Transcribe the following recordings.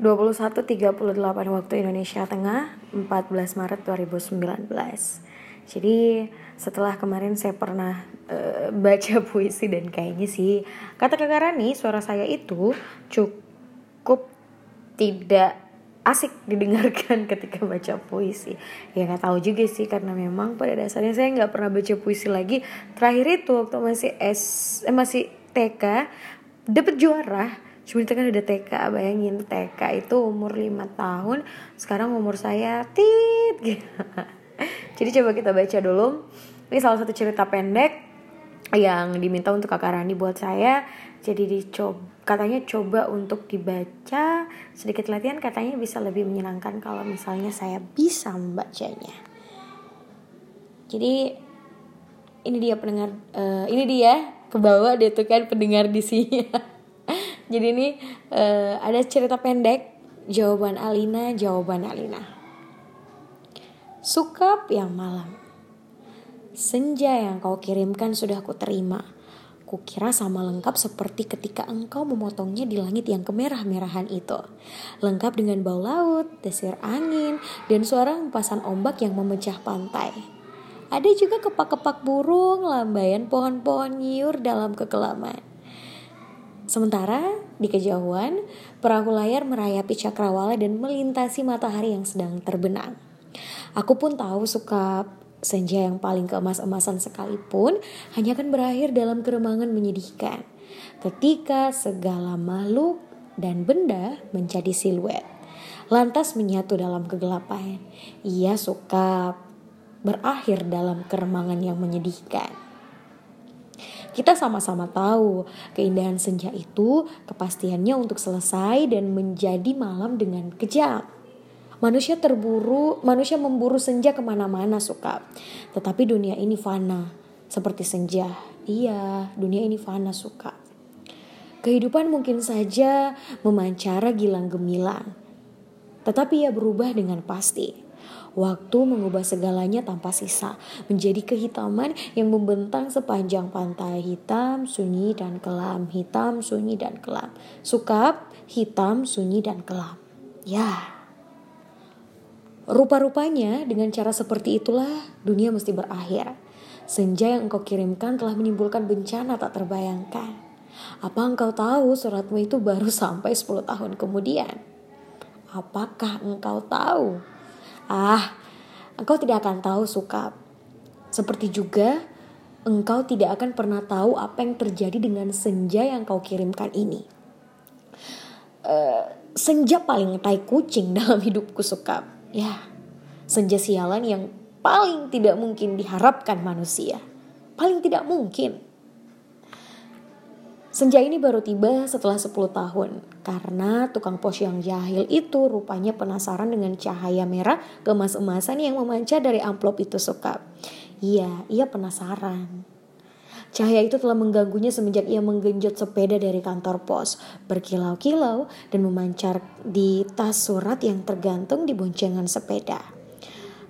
21.38 waktu Indonesia Tengah 14 Maret 2019 Jadi setelah kemarin saya pernah uh, baca puisi dan kayaknya sih Kata kakak Rani suara saya itu cukup tidak asik didengarkan ketika baca puisi. Ya nggak tahu juga sih karena memang pada dasarnya saya nggak pernah baca puisi lagi. Terakhir itu waktu masih S eh, masih TK dapat juara cuma itu kan udah TK bayangin TK itu umur 5 tahun sekarang umur saya tit gitu. jadi coba kita baca dulu. Ini salah satu cerita pendek yang diminta untuk kakak Rani buat saya. Jadi dicoba katanya coba untuk dibaca sedikit latihan katanya bisa lebih menyenangkan kalau misalnya saya bisa membacanya. Jadi ini dia pendengar uh, ini dia kebawa dia tuh kan pendengar di sini Jadi ini uh, ada cerita pendek jawaban Alina, jawaban Alina. Sukap yang malam. Senja yang kau kirimkan sudah ku terima. Kukira sama lengkap seperti ketika engkau memotongnya di langit yang kemerah-merahan itu. Lengkap dengan bau laut, desir angin, dan suara hempasan ombak yang memecah pantai. Ada juga kepak-kepak burung, lambaian pohon-pohon nyiur dalam kekelaman. Sementara di kejauhan, perahu layar merayapi cakrawala dan melintasi matahari yang sedang terbenam. Aku pun tahu suka senja yang paling keemas-emasan sekalipun hanya akan berakhir dalam keremangan menyedihkan. Ketika segala makhluk dan benda menjadi siluet. Lantas menyatu dalam kegelapan. Ia suka berakhir dalam keremangan yang menyedihkan. Kita sama-sama tahu keindahan senja itu kepastiannya untuk selesai dan menjadi malam dengan kejam. Manusia terburu, manusia memburu senja ke mana-mana suka. Tetapi dunia ini fana, seperti senja. Iya, dunia ini fana suka. Kehidupan mungkin saja memancara gilang gemilang. Tetapi ia berubah dengan pasti. Waktu mengubah segalanya tanpa sisa, menjadi kehitaman yang membentang sepanjang pantai hitam, sunyi dan kelam, hitam, sunyi dan kelam. Sukap, hitam, sunyi dan kelam. Ya. Rupa-rupanya dengan cara seperti itulah dunia mesti berakhir. Senja yang engkau kirimkan telah menimbulkan bencana tak terbayangkan. Apa engkau tahu suratmu itu baru sampai 10 tahun kemudian? Apakah engkau tahu Ah, engkau tidak akan tahu suka. Seperti juga engkau tidak akan pernah tahu apa yang terjadi dengan senja yang kau kirimkan ini. Uh, senja paling tai kucing dalam hidupku suka. Ya, senja sialan yang paling tidak mungkin diharapkan manusia. Paling tidak mungkin. Senja ini baru tiba setelah 10 tahun karena tukang pos yang jahil itu rupanya penasaran dengan cahaya merah kemas-emasan yang memancar dari amplop itu suka. Iya, ia penasaran. Cahaya itu telah mengganggunya semenjak ia menggenjot sepeda dari kantor pos, berkilau-kilau dan memancar di tas surat yang tergantung di boncengan sepeda.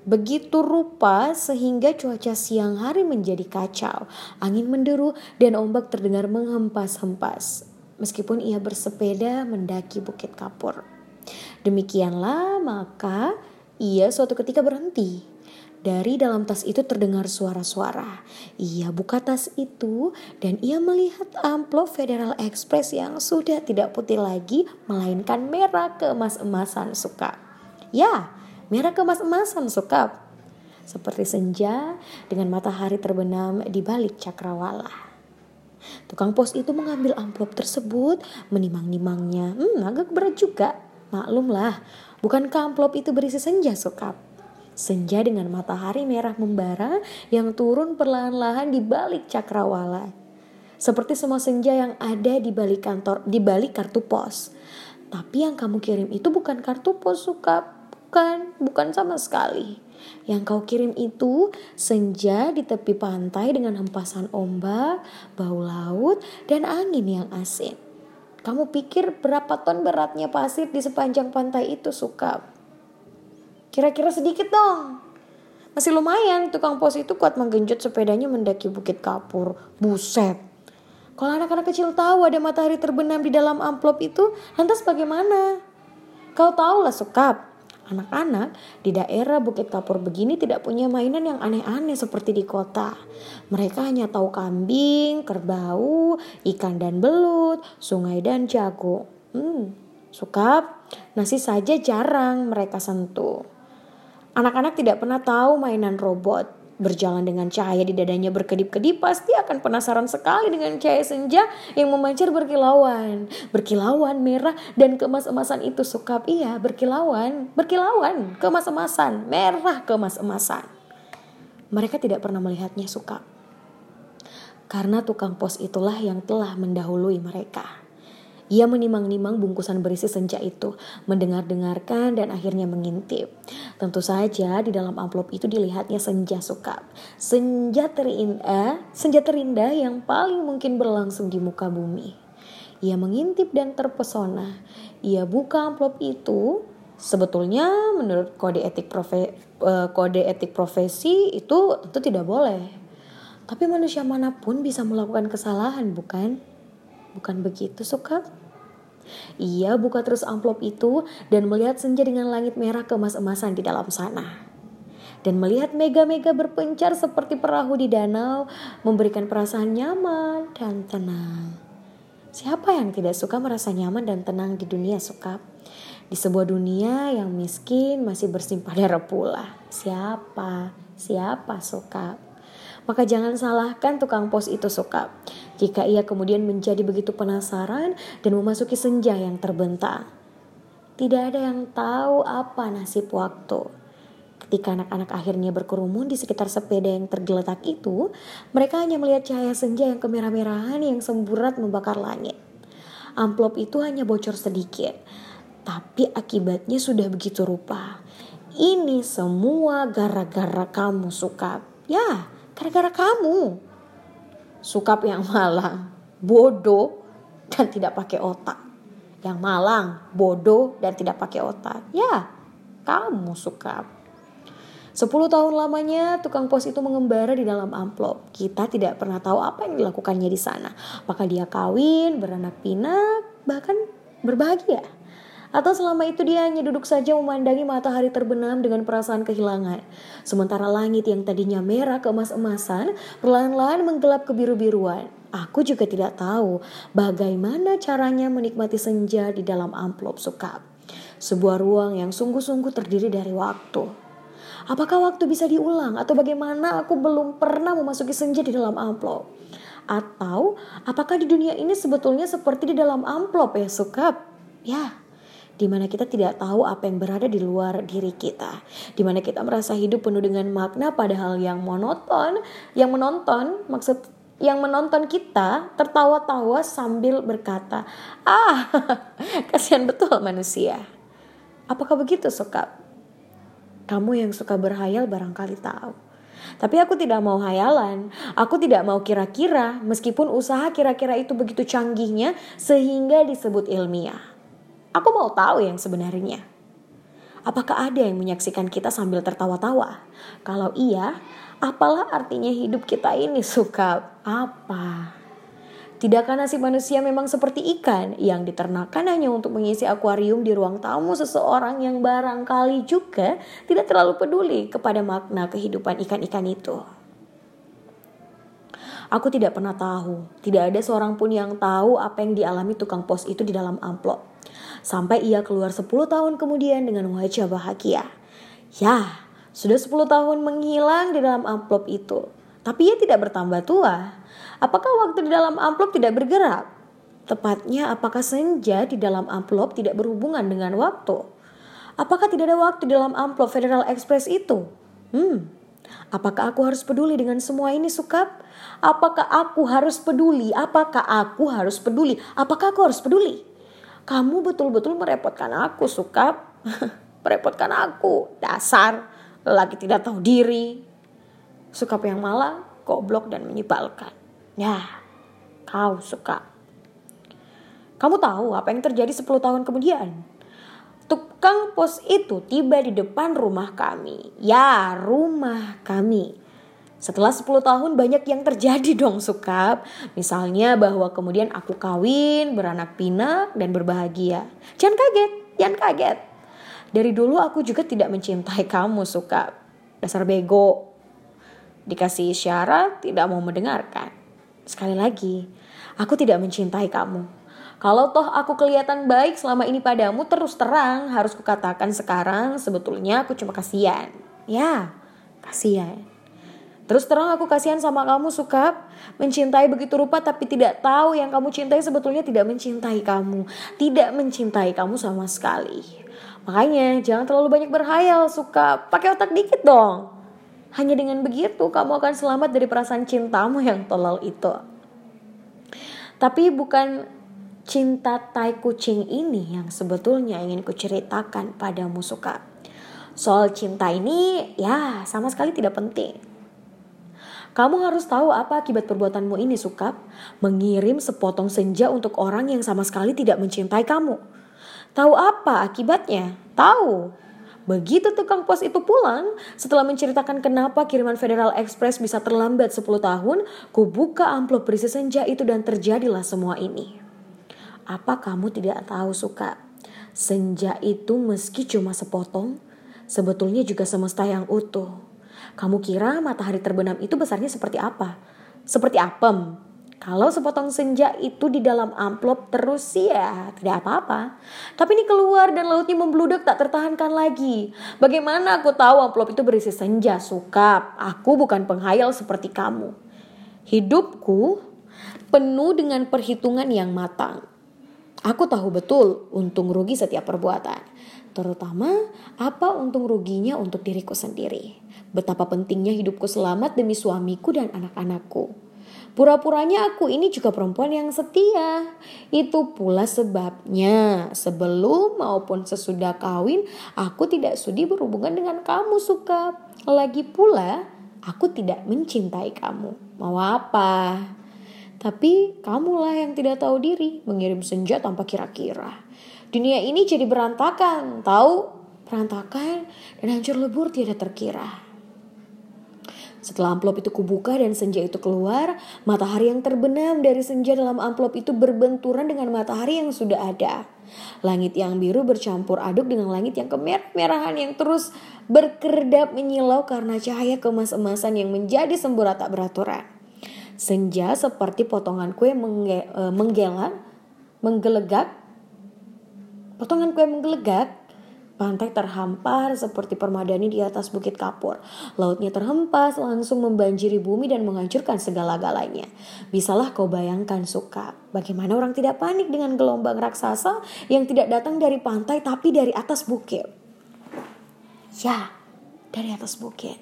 Begitu rupa sehingga cuaca siang hari menjadi kacau. Angin menderu dan ombak terdengar menghempas-hempas. Meskipun ia bersepeda mendaki Bukit Kapur. Demikianlah maka ia suatu ketika berhenti. Dari dalam tas itu terdengar suara-suara. Ia buka tas itu dan ia melihat amplop Federal Express yang sudah tidak putih lagi melainkan merah keemas-emasan suka. Ya, merah kemas-emasan sokap. Seperti senja dengan matahari terbenam di balik cakrawala. Tukang pos itu mengambil amplop tersebut, menimang-nimangnya. Hmm, agak berat juga. Maklumlah, bukankah amplop itu berisi senja sokap? Senja dengan matahari merah membara yang turun perlahan-lahan di balik cakrawala. Seperti semua senja yang ada di balik kantor, di balik kartu pos. Tapi yang kamu kirim itu bukan kartu pos, Sukap Bukan, bukan sama sekali. Yang kau kirim itu senja di tepi pantai dengan hempasan ombak, bau laut, dan angin yang asin. Kamu pikir berapa ton beratnya pasir di sepanjang pantai itu, Suka? Kira-kira sedikit dong. Masih lumayan, tukang pos itu kuat menggenjot sepedanya mendaki Bukit Kapur. Buset. Kalau anak-anak kecil tahu ada matahari terbenam di dalam amplop itu, lantas bagaimana? Kau tahu lah Sukap, Anak-anak di daerah Bukit Kapur begini tidak punya mainan yang aneh-aneh seperti di kota. Mereka hanya tahu kambing, kerbau, ikan dan belut, sungai dan jago. Hmm, sukap, nasi saja jarang mereka sentuh. Anak-anak tidak pernah tahu mainan robot berjalan dengan cahaya di dadanya berkedip-kedip pasti akan penasaran sekali dengan cahaya senja yang memancar berkilauan. Berkilauan merah dan kemas-emasan itu sukap iya berkilauan, berkilauan, kemas-emasan, merah kemas-emasan. Mereka tidak pernah melihatnya sukap. Karena tukang pos itulah yang telah mendahului mereka. Ia menimang-nimang bungkusan berisi senja itu, mendengar-dengarkan dan akhirnya mengintip. Tentu saja di dalam amplop itu dilihatnya senja sukap. Senja terindah, senja terindah yang paling mungkin berlangsung di muka bumi. Ia mengintip dan terpesona. Ia buka amplop itu. Sebetulnya menurut kode etik profe, uh, kode etik profesi itu tentu tidak boleh. Tapi manusia mana pun bisa melakukan kesalahan, bukan? Bukan begitu, suka? Ia buka terus amplop itu dan melihat senja dengan langit merah kemas-emasan di dalam sana. Dan melihat mega-mega berpencar seperti perahu di danau memberikan perasaan nyaman dan tenang. Siapa yang tidak suka merasa nyaman dan tenang di dunia suka? Di sebuah dunia yang miskin masih bersimpah darah pula. Siapa? Siapa suka? Maka jangan salahkan tukang pos itu suka. Jika ia kemudian menjadi begitu penasaran dan memasuki senja yang terbentang. Tidak ada yang tahu apa nasib waktu. Ketika anak-anak akhirnya berkerumun di sekitar sepeda yang tergeletak itu, mereka hanya melihat cahaya senja yang kemerah-merahan yang semburat membakar langit. Amplop itu hanya bocor sedikit, tapi akibatnya sudah begitu rupa. Ini semua gara-gara kamu suka. Ya, Gara-gara kamu. Sukap yang malang, bodoh, dan tidak pakai otak. Yang malang, bodoh, dan tidak pakai otak. Ya, kamu sukap. Sepuluh tahun lamanya tukang pos itu mengembara di dalam amplop. Kita tidak pernah tahu apa yang dilakukannya di sana. Apakah dia kawin, beranak pinak, bahkan berbahagia. Atau selama itu dia hanya duduk saja memandangi matahari terbenam dengan perasaan kehilangan. Sementara langit yang tadinya merah keemas-emasan perlahan-lahan menggelap kebiru-biruan. Aku juga tidak tahu bagaimana caranya menikmati senja di dalam amplop sukap. Sebuah ruang yang sungguh-sungguh terdiri dari waktu. Apakah waktu bisa diulang atau bagaimana aku belum pernah memasuki senja di dalam amplop? Atau apakah di dunia ini sebetulnya seperti di dalam amplop ya sukap? Ya, di mana kita tidak tahu apa yang berada di luar diri kita, di mana kita merasa hidup penuh dengan makna padahal yang monoton, yang menonton maksud yang menonton kita tertawa-tawa sambil berkata, "Ah, kasihan betul manusia." Apakah begitu, Sokap? Kamu yang suka berhayal barangkali tahu. Tapi aku tidak mau hayalan, aku tidak mau kira-kira, meskipun usaha kira-kira itu begitu canggihnya sehingga disebut ilmiah. Aku mau tahu yang sebenarnya. Apakah ada yang menyaksikan kita sambil tertawa-tawa? Kalau iya, apalah artinya hidup kita ini suka apa? Tidakkah nasib manusia memang seperti ikan yang diternakan hanya untuk mengisi akuarium di ruang tamu seseorang yang barangkali juga tidak terlalu peduli kepada makna kehidupan ikan-ikan itu? Aku tidak pernah tahu, tidak ada seorang pun yang tahu apa yang dialami tukang pos itu di dalam amplop. Sampai ia keluar 10 tahun kemudian dengan wajah bahagia. Ya, sudah 10 tahun menghilang di dalam amplop itu. Tapi ia tidak bertambah tua. Apakah waktu di dalam amplop tidak bergerak? Tepatnya apakah senja di dalam amplop tidak berhubungan dengan waktu? Apakah tidak ada waktu di dalam amplop Federal Express itu? Hmm, apakah aku harus peduli dengan semua ini Sukap? Apakah aku harus peduli? Apakah aku harus peduli? Apakah aku harus peduli? Kamu betul-betul merepotkan aku, suka merepotkan aku. Dasar lelaki tidak tahu diri. Suka yang malang, goblok dan menyebalkan. Ya, kau suka. Kamu tahu apa yang terjadi 10 tahun kemudian? Tukang pos itu tiba di depan rumah kami. Ya, rumah kami. Setelah 10 tahun banyak yang terjadi dong Sukap. Misalnya bahwa kemudian aku kawin, beranak pinak, dan berbahagia. Jangan kaget, Jangan kaget. Dari dulu aku juga tidak mencintai kamu, suka. Dasar bego. Dikasih isyarat, tidak mau mendengarkan. Sekali lagi, aku tidak mencintai kamu. Kalau toh aku kelihatan baik selama ini padamu, terus terang harus kukatakan sekarang sebetulnya aku cuma kasihan. Ya, kasihan. Terus terang aku kasihan sama kamu suka mencintai begitu rupa tapi tidak tahu yang kamu cintai sebetulnya tidak mencintai kamu. Tidak mencintai kamu sama sekali. Makanya jangan terlalu banyak berhayal suka pakai otak dikit dong. Hanya dengan begitu kamu akan selamat dari perasaan cintamu yang tolol itu. Tapi bukan cinta tai kucing ini yang sebetulnya ingin kuceritakan padamu suka. Soal cinta ini ya sama sekali tidak penting. Kamu harus tahu apa akibat perbuatanmu ini, Sukap. Mengirim sepotong senja untuk orang yang sama sekali tidak mencintai kamu. Tahu apa akibatnya? Tahu. Begitu tukang pos itu pulang, setelah menceritakan kenapa kiriman Federal Express bisa terlambat 10 tahun, ku buka amplop berisi senja itu dan terjadilah semua ini. Apa kamu tidak tahu, Suka? Senja itu meski cuma sepotong, sebetulnya juga semesta yang utuh. Kamu kira matahari terbenam itu besarnya seperti apa? Seperti apem. Kalau sepotong senja itu di dalam amplop terus ya tidak apa-apa. Tapi ini keluar dan lautnya membludak tak tertahankan lagi. Bagaimana aku tahu amplop itu berisi senja? Sukap, aku bukan penghayal seperti kamu. Hidupku penuh dengan perhitungan yang matang. Aku tahu betul untung rugi setiap perbuatan. Terutama apa untung ruginya untuk diriku sendiri. Betapa pentingnya hidupku selamat demi suamiku dan anak-anakku. Pura-puranya aku ini juga perempuan yang setia. Itu pula sebabnya sebelum maupun sesudah kawin aku tidak sudi berhubungan dengan kamu suka. Lagi pula aku tidak mencintai kamu. Mau apa? Tapi kamulah yang tidak tahu diri mengirim senja tanpa kira-kira. Dunia ini jadi berantakan, tahu? Berantakan dan hancur lebur tidak terkira. Setelah amplop itu kubuka dan senja itu keluar, matahari yang terbenam dari senja dalam amplop itu berbenturan dengan matahari yang sudah ada. Langit yang biru bercampur aduk dengan langit yang kemerah-merahan yang terus berkedap menyilau karena cahaya kemas-emasan yang menjadi sembura tak beraturan. Senja seperti potongan kue mengge, uh, menggelang, menggelegak, potongan kue menggelegak Pantai terhampar seperti permadani di atas bukit kapur. Lautnya terhempas langsung membanjiri bumi dan menghancurkan segala-galanya. Bisalah kau bayangkan suka, bagaimana orang tidak panik dengan gelombang raksasa yang tidak datang dari pantai tapi dari atas bukit. Ya, dari atas bukit.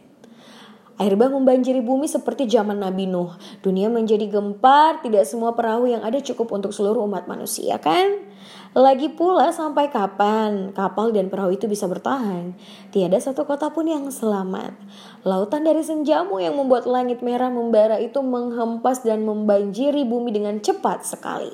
Air bah membanjiri bumi seperti zaman Nabi Nuh. Dunia menjadi gempar, tidak semua perahu yang ada cukup untuk seluruh umat manusia kan? Lagi pula sampai kapan kapal dan perahu itu bisa bertahan? Tiada satu kota pun yang selamat. Lautan dari senjamu yang membuat langit merah membara itu menghempas dan membanjiri bumi dengan cepat sekali.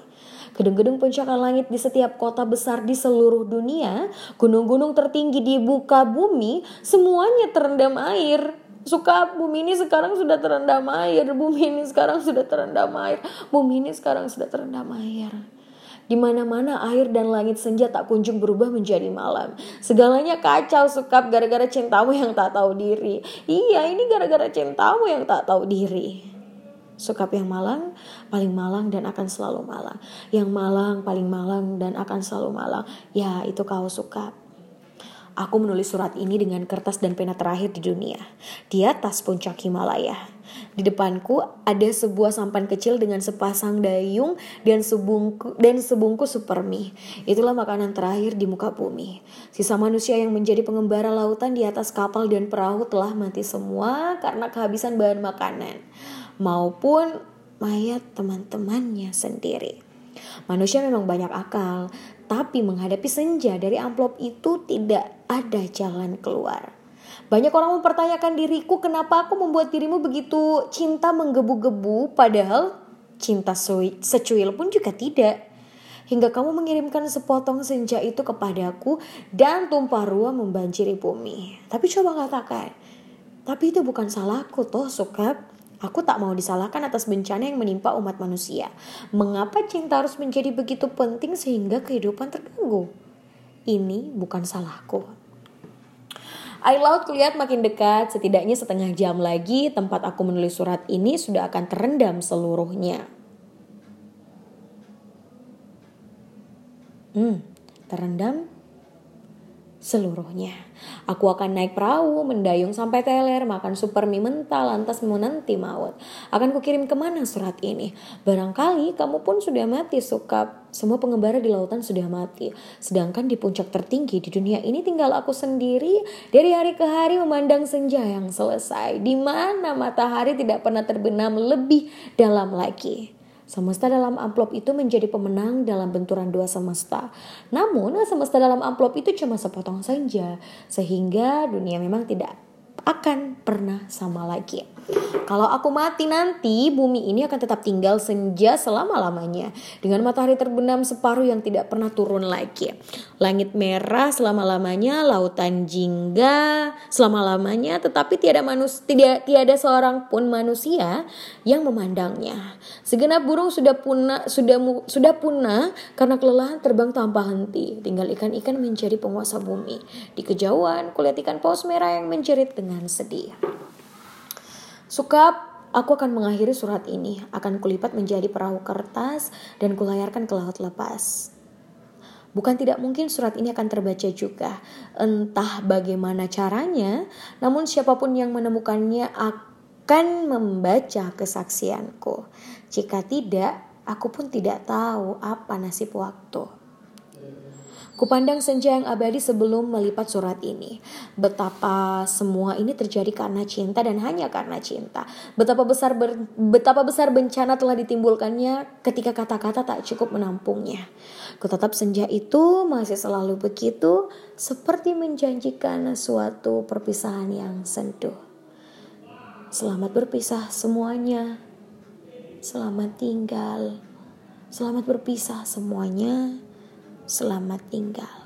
Gedung-gedung pencakar langit di setiap kota besar di seluruh dunia, gunung-gunung tertinggi di buka bumi, semuanya terendam air. Suka bumi ini sekarang sudah terendam air, bumi ini sekarang sudah terendam air, bumi ini sekarang sudah terendam air. Di mana-mana air dan langit senja tak kunjung berubah menjadi malam. Segalanya kacau sukap gara-gara cintamu yang tak tahu diri. Iya, ini gara-gara cintamu yang tak tahu diri. Sukap yang malang, paling malang dan akan selalu malang. Yang malang, paling malang dan akan selalu malang. Ya, itu kau sukap. Aku menulis surat ini dengan kertas dan pena terakhir di dunia. Di atas puncak Himalaya. Di depanku ada sebuah sampan kecil dengan sepasang dayung dan sebungkus, dan sebungkus super mie. Itulah makanan terakhir di muka bumi. Sisa manusia yang menjadi pengembara lautan di atas kapal dan perahu telah mati semua karena kehabisan bahan makanan. Maupun mayat teman-temannya sendiri. Manusia memang banyak akal, tapi menghadapi senja dari amplop itu tidak ada jalan keluar. Banyak orang mempertanyakan diriku kenapa aku membuat dirimu begitu cinta menggebu-gebu padahal cinta secuil pun juga tidak. Hingga kamu mengirimkan sepotong senja itu kepadaku dan tumpah ruah membanjiri bumi. Tapi coba katakan, tapi itu bukan salahku toh Sukab. Aku tak mau disalahkan atas bencana yang menimpa umat manusia. Mengapa cinta harus menjadi begitu penting sehingga kehidupan terganggu? ini bukan salahku. Air laut kelihatan makin dekat, setidaknya setengah jam lagi tempat aku menulis surat ini sudah akan terendam seluruhnya. Hmm, terendam seluruhnya. Aku akan naik perahu, mendayung sampai teler, makan super mie mentah, lantas menanti maut. Akan kukirim ke mana surat ini? Barangkali kamu pun sudah mati, Sukap. Semua pengembara di lautan sudah mati. Sedangkan di puncak tertinggi di dunia ini tinggal aku sendiri dari hari ke hari memandang senja yang selesai. Di mana matahari tidak pernah terbenam lebih dalam lagi. Semesta dalam amplop itu menjadi pemenang dalam benturan dua semesta. Namun semesta dalam amplop itu cuma sepotong saja. Sehingga dunia memang tidak akan pernah sama lagi. Kalau aku mati nanti, bumi ini akan tetap tinggal senja selama-lamanya. Dengan matahari terbenam separuh yang tidak pernah turun lagi. Langit merah selama-lamanya, lautan jingga selama-lamanya, tetapi tiada manus tidak tiada seorang pun manusia yang memandangnya. Segenap burung sudah punah sudah sudah punah karena kelelahan terbang tanpa henti. Tinggal ikan-ikan menjadi penguasa bumi. Di kejauhan, kulihat ikan paus merah yang menjerit dengan sedih. Sukap, aku akan mengakhiri surat ini, akan kulipat menjadi perahu kertas dan kulayarkan ke laut lepas. Bukan tidak mungkin surat ini akan terbaca juga. Entah bagaimana caranya, namun siapa pun yang menemukannya akan membaca kesaksianku. Jika tidak, aku pun tidak tahu apa nasib waktu. Kupandang senja yang abadi sebelum melipat surat ini. Betapa semua ini terjadi karena cinta dan hanya karena cinta. Betapa besar ber, betapa besar bencana telah ditimbulkannya ketika kata-kata tak cukup menampungnya. Kutatap senja itu masih selalu begitu seperti menjanjikan suatu perpisahan yang senduh. Selamat berpisah semuanya. Selamat tinggal. Selamat berpisah semuanya. Selamat tinggal.